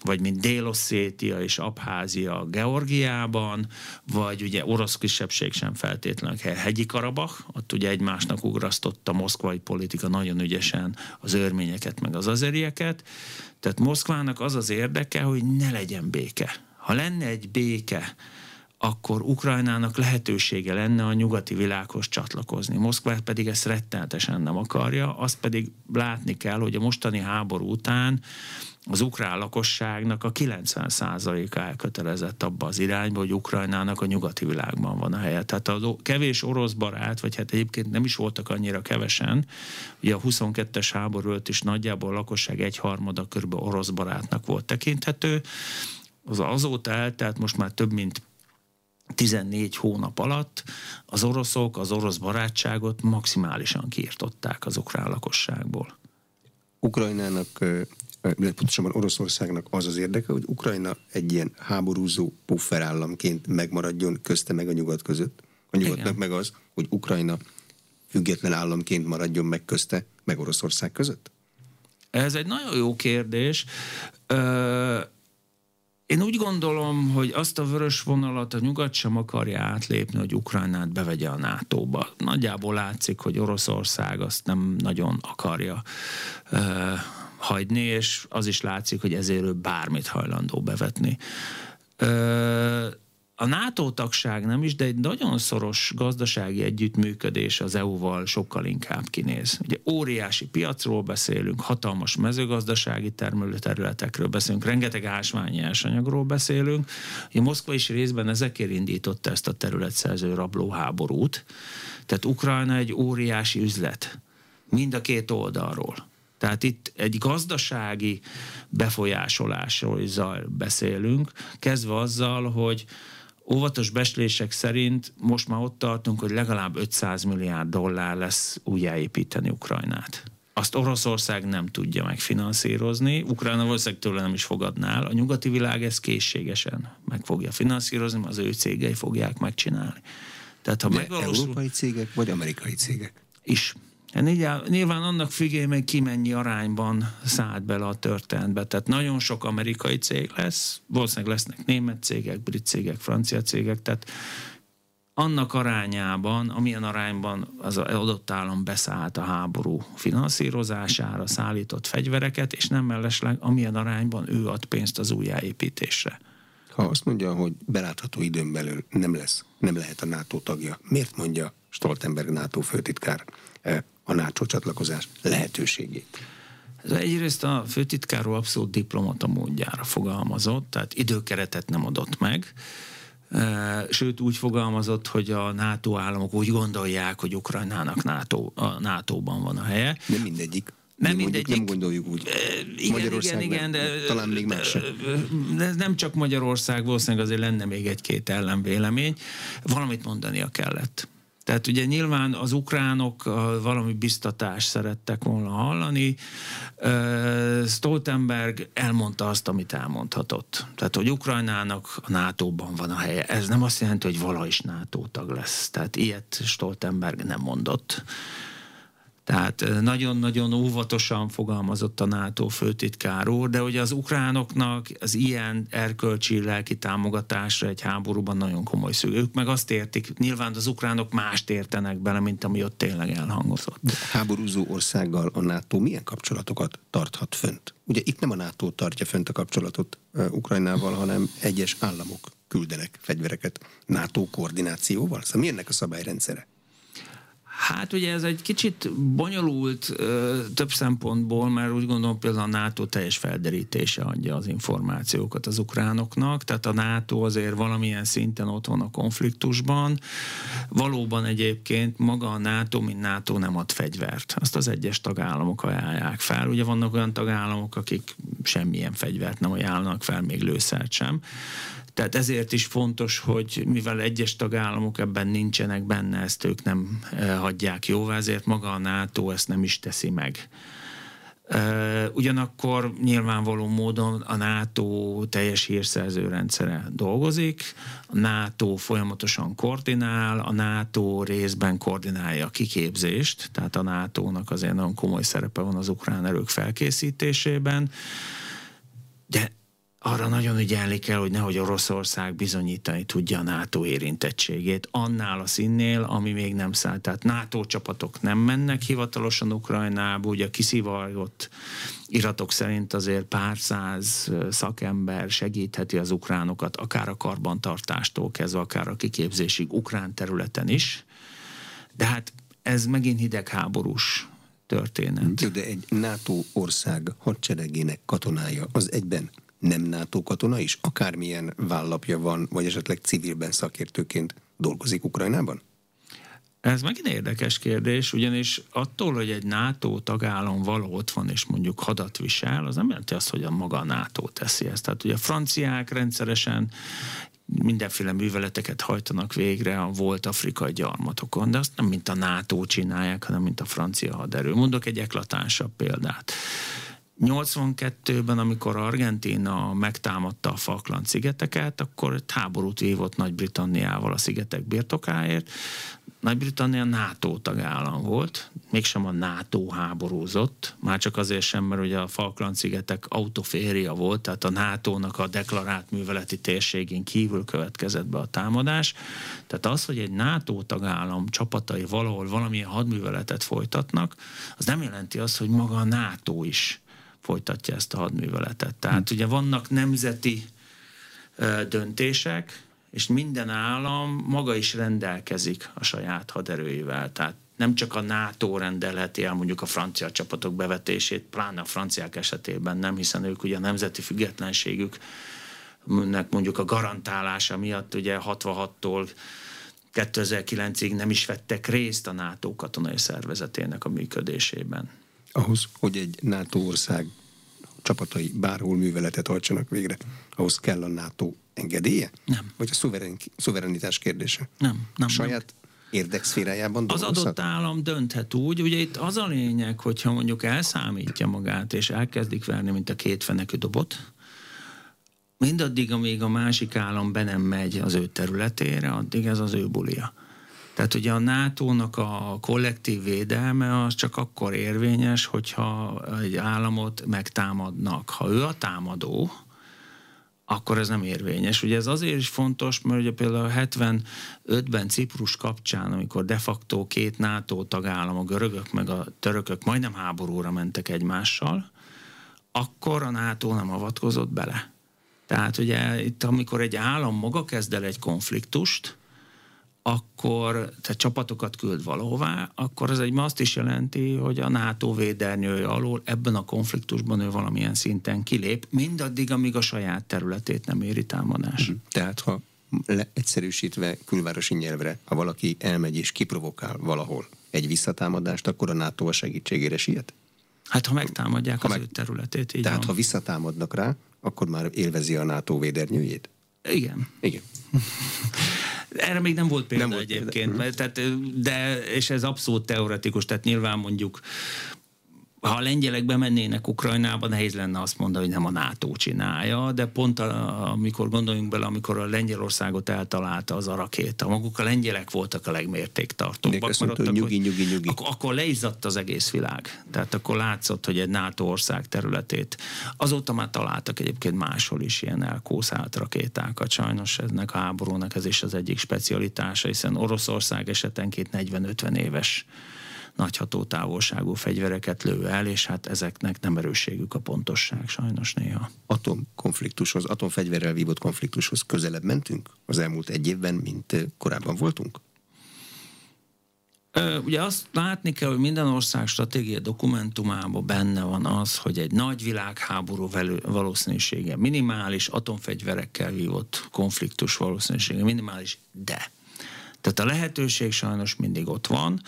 vagy mint Délosszétia és Abházia Georgiában, vagy ugye orosz kisebbség sem feltétlenül hegyi Karabach, ott ugye egymásnak ugrasztotta a moszkvai politika nagyon ügyesen az örményeket meg az azerieket. Tehát Moszkvának az az érdeke, hogy ne legyen béke. Ha lenne egy béke, akkor Ukrajnának lehetősége lenne a nyugati világhoz csatlakozni. Moszkva pedig ezt rettenetesen nem akarja, azt pedig látni kell, hogy a mostani háború után az ukrán lakosságnak a 90%-a elkötelezett abba az irányba, hogy Ukrajnának a nyugati világban van a helye. Tehát a kevés orosz barát, vagy hát egyébként nem is voltak annyira kevesen, ugye a 22-es háború előtt is nagyjából a lakosság egyharmada körbe orosz barátnak volt tekinthető, az azóta eltelt most már több mint 14 hónap alatt az oroszok az orosz barátságot maximálisan kiirtották az ukrán lakosságból. Ukrajnának, pontosabban Oroszországnak az az érdeke, hogy Ukrajna egy ilyen háborúzó pufferállamként megmaradjon közte meg a nyugat között. A nyugatnak Igen. meg az, hogy Ukrajna független államként maradjon meg közte, meg Oroszország között? Ez egy nagyon jó kérdés. Ö- én úgy gondolom, hogy azt a vörös vonalat a nyugat sem akarja átlépni, hogy Ukrajnát bevegye a NATO-ba. Nagyjából látszik, hogy Oroszország azt nem nagyon akarja uh, hagyni, és az is látszik, hogy ezért ő bármit hajlandó bevetni. Uh, a NATO tagság nem is, de egy nagyon szoros gazdasági együttműködés az EU-val sokkal inkább kinéz. Ugye óriási piacról beszélünk, hatalmas mezőgazdasági termelőterületekről beszélünk, rengeteg ásványi anyagról beszélünk. Ugye Moszkva is részben ezekért indította ezt a területszerző rablóháborút. Tehát Ukrajna egy óriási üzlet. Mind a két oldalról. Tehát itt egy gazdasági befolyásolásról is beszélünk, kezdve azzal, hogy óvatos beslések szerint most már ott tartunk, hogy legalább 500 milliárd dollár lesz újjáépíteni Ukrajnát. Azt Oroszország nem tudja megfinanszírozni, Ukrajna valószínűleg tőle nem is fogadná el. A nyugati világ ezt készségesen meg fogja finanszírozni, az ő cégei fogják megcsinálni. Tehát, ha De megvalósul... európai cégek vagy amerikai cégek? Is. Hát nyilván annak hogy ki mennyi arányban szállt bele a történetbe. Tehát nagyon sok amerikai cég lesz, valószínűleg lesznek német cégek, brit cégek, francia cégek, tehát annak arányában, amilyen arányban az adott állam beszállt a háború finanszírozására, szállított fegyvereket, és nem mellesleg, amilyen arányban ő ad pénzt az újjáépítésre. Ha azt mondja, hogy belátható időn belül nem lesz, nem lehet a NATO tagja, miért mondja Stoltenberg NATO főtitkár eh, a NATO csatlakozás lehetőségét? Ez egyrészt a főtitkárról abszolút diplomata módjára fogalmazott, tehát időkeretet nem adott meg. Sőt, úgy fogalmazott, hogy a NATO államok úgy gondolják, hogy Ukrajnának NATO, a NATO-ban van a helye. Nem mindegyik. Nem, mindegyik. Nem gondoljuk úgy. Igen, igen, igen, de, talán még más De ez nem csak Magyarország, valószínűleg azért lenne még egy-két ellenvélemény. Valamit mondania kellett. Tehát ugye nyilván az ukránok valami biztatást szerettek volna hallani. Stoltenberg elmondta azt, amit elmondhatott. Tehát, hogy Ukrajnának a NATO-ban van a helye. Ez nem azt jelenti, hogy vala is NATO tag lesz. Tehát ilyet Stoltenberg nem mondott. Tehát nagyon-nagyon óvatosan fogalmazott a NATO főtitkár de ugye az ukránoknak az ilyen erkölcsi lelki támogatásra egy háborúban nagyon komoly szükség. Ők meg azt értik, nyilván az ukránok mást értenek bele, mint ami ott tényleg elhangozott. Háborúzó országgal a NATO milyen kapcsolatokat tarthat fönt? Ugye itt nem a NATO tartja fönt a kapcsolatot Ukrajnával, hanem egyes államok küldenek fegyvereket NATO koordinációval. Szóval mi a szabályrendszere? Hát ugye ez egy kicsit bonyolult ö, több szempontból, mert úgy gondolom például a NATO teljes felderítése adja az információkat az ukránoknak, tehát a NATO azért valamilyen szinten ott van a konfliktusban. Valóban egyébként maga a NATO, mint NATO nem ad fegyvert. Azt az egyes tagállamok ajánlják fel. Ugye vannak olyan tagállamok, akik semmilyen fegyvert nem ajánlanak fel, még lőszert sem. Tehát ezért is fontos, hogy mivel egyes tagállamok ebben nincsenek benne, ezt ők nem eh, hagyják jóvá, ezért maga a NATO ezt nem is teszi meg. Eh, ugyanakkor nyilvánvaló módon a NATO teljes hírszerző rendszere dolgozik, a NATO folyamatosan koordinál, a NATO részben koordinálja a kiképzést, tehát a NATO-nak azért nagyon komoly szerepe van az ukrán erők felkészítésében, de arra nagyon ügyelni kell, hogy nehogy Oroszország bizonyítani tudja a NATO érintettségét annál a színnél, ami még nem szállt. Tehát NATO csapatok nem mennek hivatalosan Ukrajnába, ugye kiszivajgott iratok szerint azért pár száz szakember segítheti az ukránokat, akár a karbantartástól kezdve, akár a kiképzésig ukrán területen is. De hát ez megint hidegháborús történet. De egy NATO ország hadseregének katonája az egyben nem NATO katona is, akármilyen vállapja van, vagy esetleg civilben szakértőként dolgozik Ukrajnában? Ez megint érdekes kérdés, ugyanis attól, hogy egy NATO tagállam való ott van, és mondjuk hadat visel, az nem jelenti azt, hogy a maga a NATO teszi ezt. Tehát ugye a franciák rendszeresen mindenféle műveleteket hajtanak végre a volt afrikai gyarmatokon, de azt nem mint a NATO csinálják, hanem mint a francia haderő. Mondok egy eklatánsabb példát. 82-ben, amikor Argentína megtámadta a Falkland szigeteket, akkor háborút vívott Nagy-Britanniával a szigetek birtokáért. Nagy-Britannia NATO tagállam volt, mégsem a NATO háborúzott, már csak azért sem, mert ugye a Falkland-szigetek autoféria volt, tehát a NATO-nak a deklarált műveleti térségén kívül következett be a támadás. Tehát az, hogy egy NATO tagállam csapatai valahol valamilyen hadműveletet folytatnak, az nem jelenti azt, hogy maga a NATO is folytatja ezt a hadműveletet. Tehát ugye vannak nemzeti döntések, és minden állam maga is rendelkezik a saját haderőivel. Tehát nem csak a NATO rendelheti el mondjuk a francia csapatok bevetését, pláne a franciák esetében nem, hiszen ők ugye a nemzeti függetlenségük mondjuk a garantálása miatt ugye 66-tól 2009-ig nem is vettek részt a NATO katonai szervezetének a működésében ahhoz, hogy egy NATO ország csapatai bárhol műveletet hajtsanak végre, ahhoz kell a NATO engedélye? Nem. Vagy a szuverén, szuverenitás kérdése? Nem. nem saját nem. érdekszférájában Az adott állam dönthet úgy, ugye itt az a lényeg, hogyha mondjuk elszámítja magát, és elkezdik verni, mint a két fenekű dobot, mindaddig, amíg a másik állam be nem megy az ő területére, addig ez az ő bulia. Tehát ugye a NATO-nak a kollektív védelme az csak akkor érvényes, hogyha egy államot megtámadnak. Ha ő a támadó, akkor ez nem érvényes. Ugye ez azért is fontos, mert ugye például 75-ben Ciprus kapcsán, amikor de facto két NATO tagállam, a görögök meg a törökök majdnem háborúra mentek egymással, akkor a NATO nem avatkozott bele. Tehát ugye itt, amikor egy állam maga kezd el egy konfliktust, akkor, tehát csapatokat küld valahová, akkor ez egy azt is jelenti, hogy a NATO védernyője alól ebben a konfliktusban ő valamilyen szinten kilép, mindaddig, amíg a saját területét nem éri támadás. Mhm. Tehát ha egyszerűsítve külvárosi nyelvre, ha valaki elmegy és kiprovokál valahol egy visszatámadást, akkor a NATO a segítségére siet? Hát ha megtámadják ha az meg... ő területét, így Tehát van. ha visszatámadnak rá, akkor már élvezi a NATO védernyőjét? Igen. Igen. Erre még nem volt példa nem egyébként, volt példa. Tehát, de, és ez abszolút teoretikus, tehát nyilván mondjuk ha a lengyelek bemennének Ukrajnába, nehéz lenne azt mondani, hogy nem a NATO csinálja, de pont a, amikor gondoljunk bele, amikor a Lengyelországot eltalálta az a rakéta, maguk a lengyelek voltak a legmértéktartóbbak. Mondta, nyugi, nyugi, nyugi. Akkor, akkor leizzadt az egész világ. Tehát akkor látszott, hogy egy NATO ország területét. Azóta már találtak egyébként máshol is ilyen elkószált rakétákat. Sajnos ennek a háborúnak ez is az egyik specialitása, hiszen Oroszország esetenként 40-50 éves nagy hatótávolságú fegyvereket lő el, és hát ezeknek nem erősségük a pontosság sajnos néha. Atomkonfliktushoz, atomfegyverrel vívott konfliktushoz közelebb mentünk az elmúlt egy évben, mint korábban voltunk? Ugye azt látni kell, hogy minden ország stratégia dokumentumában benne van az, hogy egy nagy világháború valószínűsége minimális, atomfegyverekkel vívott konfliktus valószínűsége minimális, de tehát a lehetőség sajnos mindig ott van.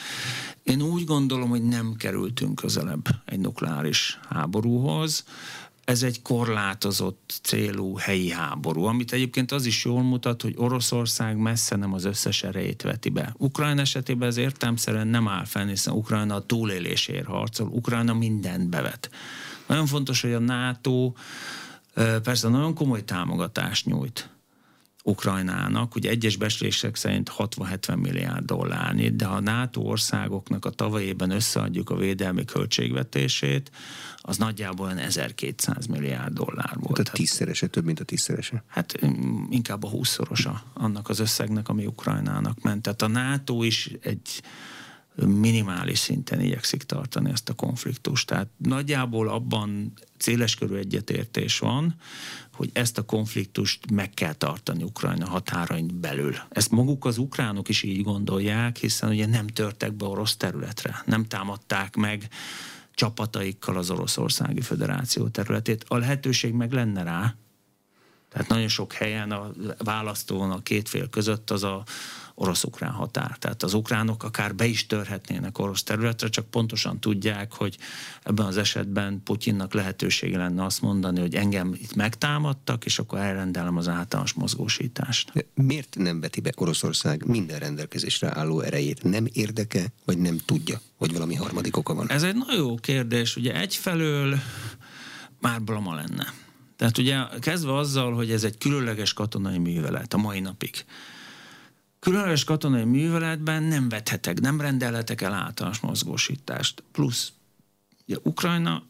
Én úgy gondolom, hogy nem kerültünk közelebb egy nukleáris háborúhoz. Ez egy korlátozott célú helyi háború, amit egyébként az is jól mutat, hogy Oroszország messze nem az összes erejét veti be. Ukrajna esetében ez értelmszerűen nem áll fenn, hiszen Ukrajna a túlélésért harcol, Ukrajna mindent bevet. Nagyon fontos, hogy a NATO persze nagyon komoly támogatást nyújt Ukrajnának, ugye egyes beszélések szerint 60-70 milliárd dollárnyi, de ha a NATO országoknak a tavalyében összeadjuk a védelmi költségvetését, az nagyjából olyan 1200 milliárd dollár volt. Tehát tízszerese, több, mint a tízszerese? Hát mm, inkább a húszszorosa annak az összegnek, ami Ukrajnának ment. Tehát a NATO is egy minimális szinten igyekszik tartani ezt a konfliktust. Tehát nagyjából abban széleskörű egyetértés van, hogy ezt a konfliktust meg kell tartani Ukrajna határain belül. Ezt maguk az ukránok is így gondolják, hiszen ugye nem törtek be orosz területre, nem támadták meg csapataikkal az Oroszországi Föderáció területét. A lehetőség meg lenne rá, tehát nagyon sok helyen a választón a két fél között az a orosz-ukrán határ. Tehát az ukránok akár be is törhetnének orosz területre, csak pontosan tudják, hogy ebben az esetben Putyinnak lehetősége lenne azt mondani, hogy engem itt megtámadtak, és akkor elrendelem az általános mozgósítást. Miért nem veti be Oroszország minden rendelkezésre álló erejét? Nem érdeke, vagy nem tudja, hogy valami harmadik oka van? Ez egy nagyon jó kérdés. Ugye egyfelől már blama lenne. Tehát ugye kezdve azzal, hogy ez egy különleges katonai művelet a mai napig. Különleges katonai műveletben nem vethetek, nem rendelhetek el általános mozgósítást. Plusz ugye Ukrajna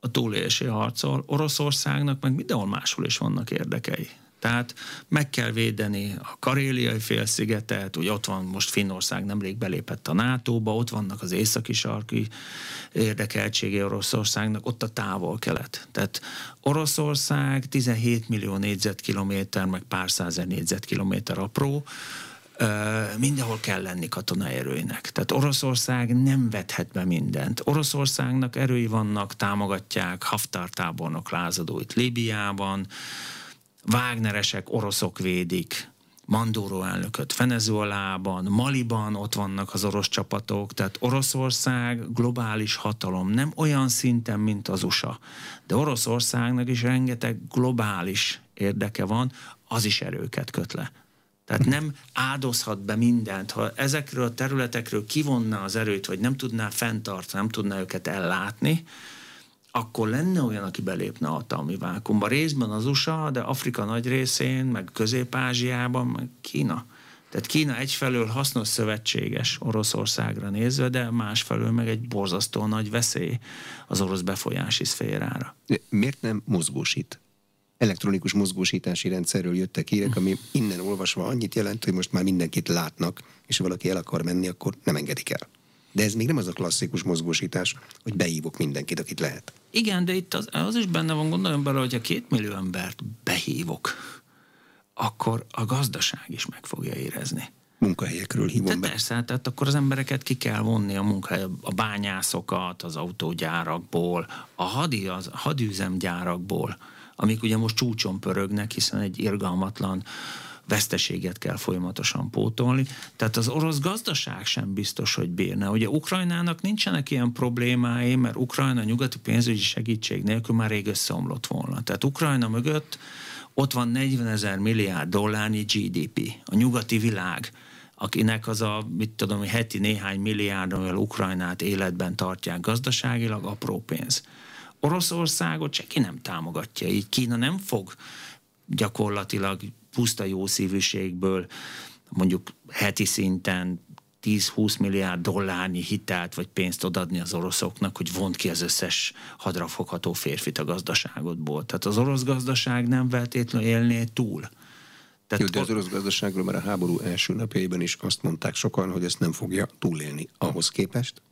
a túlélési harcol, Oroszországnak meg mindenhol máshol is vannak érdekei. Tehát meg kell védeni a karéliai félszigetet, ugye ott van most Finnország nemrég belépett a NATO-ba, ott vannak az északi sarki érdekeltsége Oroszországnak, ott a távol-kelet. Tehát Oroszország 17 millió négyzetkilométer, meg pár százer négyzetkilométer apró, mindenhol kell lenni katonai erőinek. Tehát Oroszország nem vethet be mindent. Oroszországnak erői vannak, támogatják Haftar tábornok lázadóit Líbiában, Wagneresek, oroszok védik, Mandóró elnököt Venezuelában, Maliban ott vannak az orosz csapatok, tehát Oroszország globális hatalom, nem olyan szinten, mint az USA, de Oroszországnak is rengeteg globális érdeke van, az is erőket köt le. Tehát nem áldozhat be mindent. Ha ezekről a területekről kivonna az erőt, vagy nem tudná fenntartani, nem tudná őket ellátni, akkor lenne olyan, aki belépne a hatalmi vákumba. Részben az USA, de Afrika nagy részén, meg Közép-Ázsiában, meg Kína. Tehát Kína egyfelől hasznos szövetséges Oroszországra nézve, de másfelől meg egy borzasztó nagy veszély az orosz befolyási szférára. Miért nem mozgósít elektronikus mozgósítási rendszerről jöttek hírek, ami innen olvasva annyit jelent, hogy most már mindenkit látnak, és ha valaki el akar menni, akkor nem engedik el. De ez még nem az a klasszikus mozgósítás, hogy behívok mindenkit, akit lehet. Igen, de itt az, az is benne van, gondoljon bele, hogy a két millió embert behívok, akkor a gazdaság is meg fogja érezni munkahelyekről hívom de be. Persze, tehát akkor az embereket ki kell vonni a munkahely, a bányászokat, az autógyárakból, a hadi, az hadüzemgyárakból, amik ugye most csúcson pörögnek, hiszen egy irgalmatlan veszteséget kell folyamatosan pótolni. Tehát az orosz gazdaság sem biztos, hogy bírna. Ugye Ukrajnának nincsenek ilyen problémái, mert Ukrajna nyugati pénzügyi segítség nélkül már rég összeomlott volna. Tehát Ukrajna mögött ott van 40 ezer milliárd dollárnyi GDP, a nyugati világ akinek az a, mit tudom, heti néhány milliárd, amivel Ukrajnát életben tartják gazdaságilag, apró pénz. Oroszországot senki nem támogatja, így Kína nem fog gyakorlatilag puszta jószívűségből mondjuk heti szinten 10-20 milliárd dollárnyi hitelt vagy pénzt odadni az oroszoknak, hogy vont ki az összes hadrafogható férfit a gazdaságodból. Tehát az orosz gazdaság nem feltétlenül élné túl tehát Jó, de az orosz gazdaságról már a háború első napjaiban is azt mondták sokan, hogy ezt nem fogja túlélni. Ahhoz képest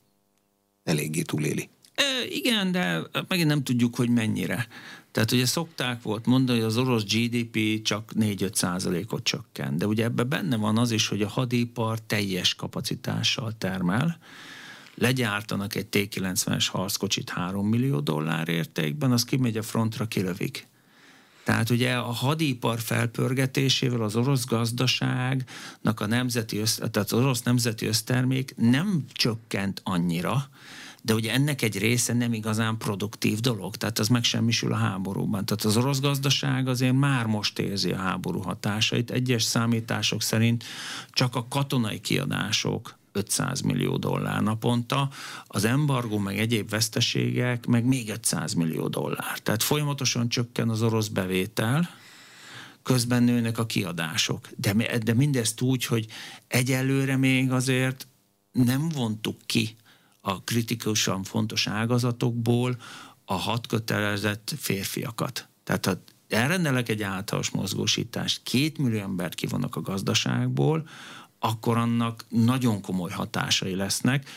eléggé túléli. E, igen, de megint nem tudjuk, hogy mennyire. Tehát ugye szokták volt mondani, hogy az orosz GDP csak 4-5 százalékot csökken. De ugye ebben benne van az is, hogy a hadipar teljes kapacitással termel, legyártanak egy T-90-es harckocsit 3 millió dollár értékben, az kimegy a frontra, kilövik. Tehát ugye a hadipar felpörgetésével az orosz gazdaságnak a nemzeti, össz, tehát az orosz nemzeti össztermék nem csökkent annyira, de ugye ennek egy része nem igazán produktív dolog, tehát az megsemmisül a háborúban. Tehát az orosz gazdaság azért már most érzi a háború hatásait. Egyes számítások szerint csak a katonai kiadások 500 millió dollár naponta, az embargó meg egyéb veszteségek meg még 500 millió dollár. Tehát folyamatosan csökken az orosz bevétel, közben nőnek a kiadások. De, de mindezt úgy, hogy egyelőre még azért nem vontuk ki a kritikusan fontos ágazatokból a hat kötelezett férfiakat. Tehát ha elrendelek egy általános mozgósítást, két millió embert kivonnak a gazdaságból, akkor annak nagyon komoly hatásai lesznek,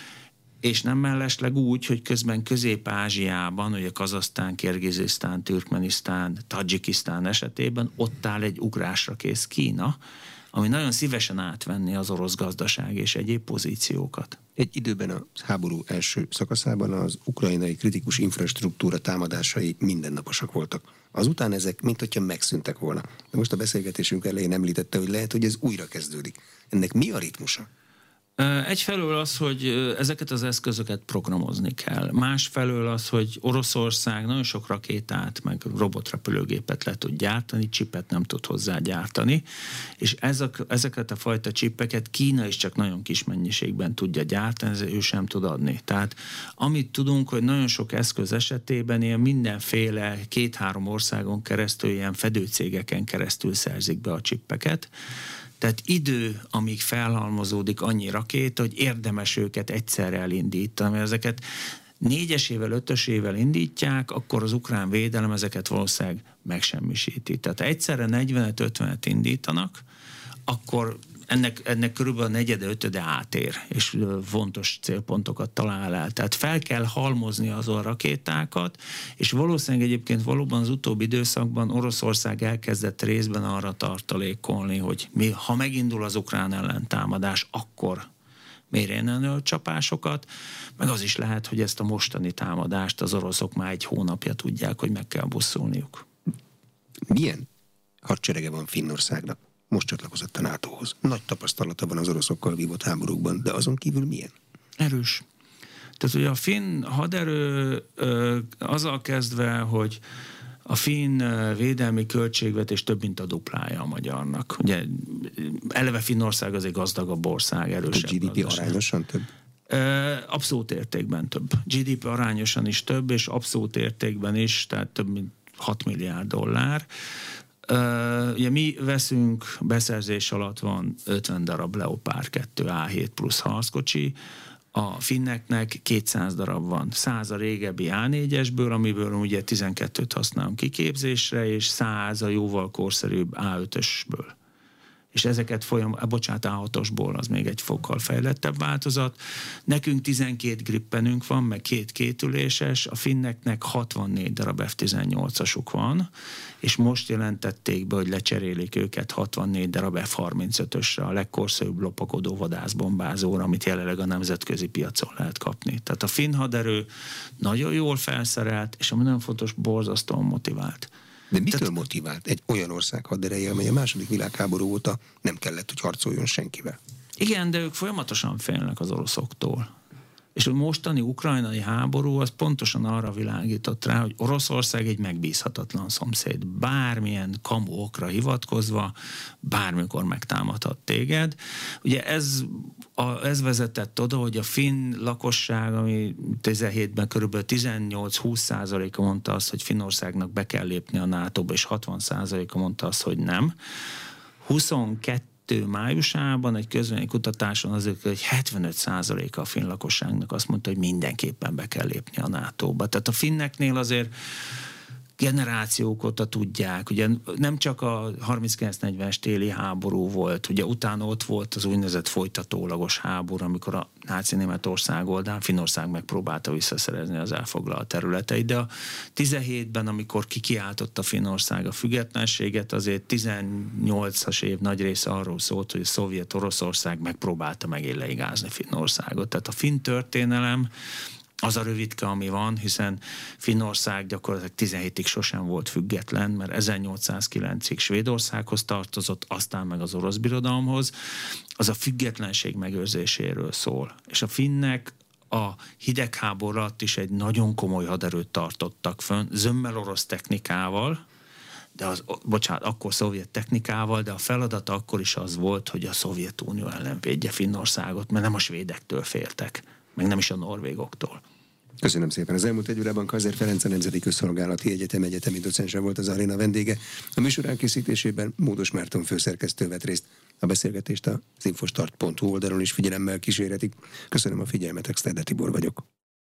és nem mellesleg úgy, hogy közben Közép-Ázsiában, ugye Kazasztán, Kirgizisztán, Türkmenisztán, Tadzsikisztán esetében ott áll egy ugrásra kész Kína, ami nagyon szívesen átvenni az orosz gazdaság és egyéb pozíciókat. Egy időben a háború első szakaszában az ukrajnai kritikus infrastruktúra támadásai mindennaposak voltak. Azután ezek, mint hogyha megszűntek volna. De most a beszélgetésünk elején említette, hogy lehet, hogy ez újra kezdődik. Ennek mi a ritmusa? Egyfelől az, hogy ezeket az eszközöket programozni kell. Másfelől az, hogy Oroszország nagyon sok rakétát, meg robotrepülőgépet le tud gyártani, csipet nem tud hozzá gyártani, és ezek, ezeket a fajta csipeket Kína is csak nagyon kis mennyiségben tudja gyártani, ez ő sem tud adni. Tehát amit tudunk, hogy nagyon sok eszköz esetében ilyen mindenféle két-három országon keresztül, ilyen fedőcégeken keresztül szerzik be a csippeket, tehát idő, amíg felhalmozódik annyi rakéta, hogy érdemes őket egyszerre elindítani, mert ezeket négyesével, ötösével indítják, akkor az ukrán védelem ezeket valószínűleg megsemmisíti. Tehát egyszerre 40-50-et indítanak, akkor ennek, ennek körülbelül a negyede, ötöde átér, és fontos célpontokat talál el. Tehát fel kell halmozni azon rakétákat, és valószínűleg egyébként valóban az utóbbi időszakban Oroszország elkezdett részben arra tartalékolni, hogy mi, ha megindul az ukrán ellentámadás, akkor elő csapásokat, meg az is lehet, hogy ezt a mostani támadást az oroszok már egy hónapja tudják, hogy meg kell buszolniuk. Milyen hadserege van Finnországnak? Most csatlakozott a NATO-hoz. Nagy tapasztalata van az oroszokkal vívott háborúkban, de azon kívül milyen? Erős. Tehát ugye a finn haderő azzal kezdve, hogy a finn védelmi költségvetés több, mint a duplája a magyarnak. Ugye eleve Finnország az egy gazdagabb ország, erősebb. A GDP gazdaság. arányosan több? Abszolút értékben több. GDP arányosan is több, és abszolút értékben is, tehát több mint 6 milliárd dollár. Ugye mi veszünk, beszerzés alatt van 50 darab Leopard 2 A7 plusz harckocsi, a finneknek 200 darab van. 100 a régebbi A4-esből, amiből ugye 12-t használunk kiképzésre, és 100 a jóval korszerűbb A5-ösből és ezeket folyam, bocsánat, A6-osból az még egy fokkal fejlettebb változat. Nekünk 12 grippenünk van, meg két kétüléses, a finneknek 64 darab F-18-asuk van, és most jelentették be, hogy lecserélik őket 64 darab F-35-ösre, a legkorszerűbb lopakodó vadászbombázóra, amit jelenleg a nemzetközi piacon lehet kapni. Tehát a finn haderő nagyon jól felszerelt, és ami nagyon fontos, borzasztóan motivált. De mitől Tehát... motivált egy olyan ország hadereje, amely a második világháború óta nem kellett, hogy harcoljon senkivel? Igen, de ők folyamatosan félnek az oroszoktól. És a mostani ukrajnai háború az pontosan arra világított rá, hogy Oroszország egy megbízhatatlan szomszéd. Bármilyen kamu okra hivatkozva, bármikor megtámadhat téged. Ugye ez, a, ez vezetett oda, hogy a finn lakosság, ami 17-ben kb. 18-20 százaléka mondta azt, hogy Finnországnak be kell lépni a NATO-ba, és 60 százaléka mondta azt, hogy nem. 22 májusában egy közvélemény kutatáson azért, hogy 75%-a a finn lakosságnak azt mondta, hogy mindenképpen be kell lépni a NATO-ba. Tehát a finneknél azért generációk óta tudják, ugye nem csak a 39-40-es téli háború volt, ugye utána ott volt az úgynevezett folytatólagos háború, amikor a náci Németország oldán Finnország megpróbálta visszaszerezni az elfoglalt területeit, de a 17-ben, amikor kikiáltotta Finnország a függetlenséget, azért 18-as év nagy része arról szólt, hogy a szovjet Oroszország megpróbálta megint leigázni Finnországot. Tehát a finn történelem az a rövidke, ami van, hiszen Finnország gyakorlatilag 17-ig sosem volt független, mert 1809-ig Svédországhoz tartozott, aztán meg az orosz birodalomhoz, az a függetlenség megőrzéséről szól. És a finnek a hidegháború alatt is egy nagyon komoly haderőt tartottak fönn, zömmel orosz technikával, de az, bocsánat, akkor szovjet technikával, de a feladat akkor is az volt, hogy a Szovjetunió ellen védje Finnországot, mert nem a svédektől féltek, meg nem is a norvégoktól. Köszönöm szépen. Az elmúlt egy órában Kazer Ferenc a Nemzeti Közszolgálati Egyetem egyetemi docense volt az aréna vendége. A műsor elkészítésében Módos Márton főszerkesztő vett részt. A beszélgetést az infostart.hu oldalon is figyelemmel kísérhetik. Köszönöm a figyelmet, Exterde Tibor vagyok.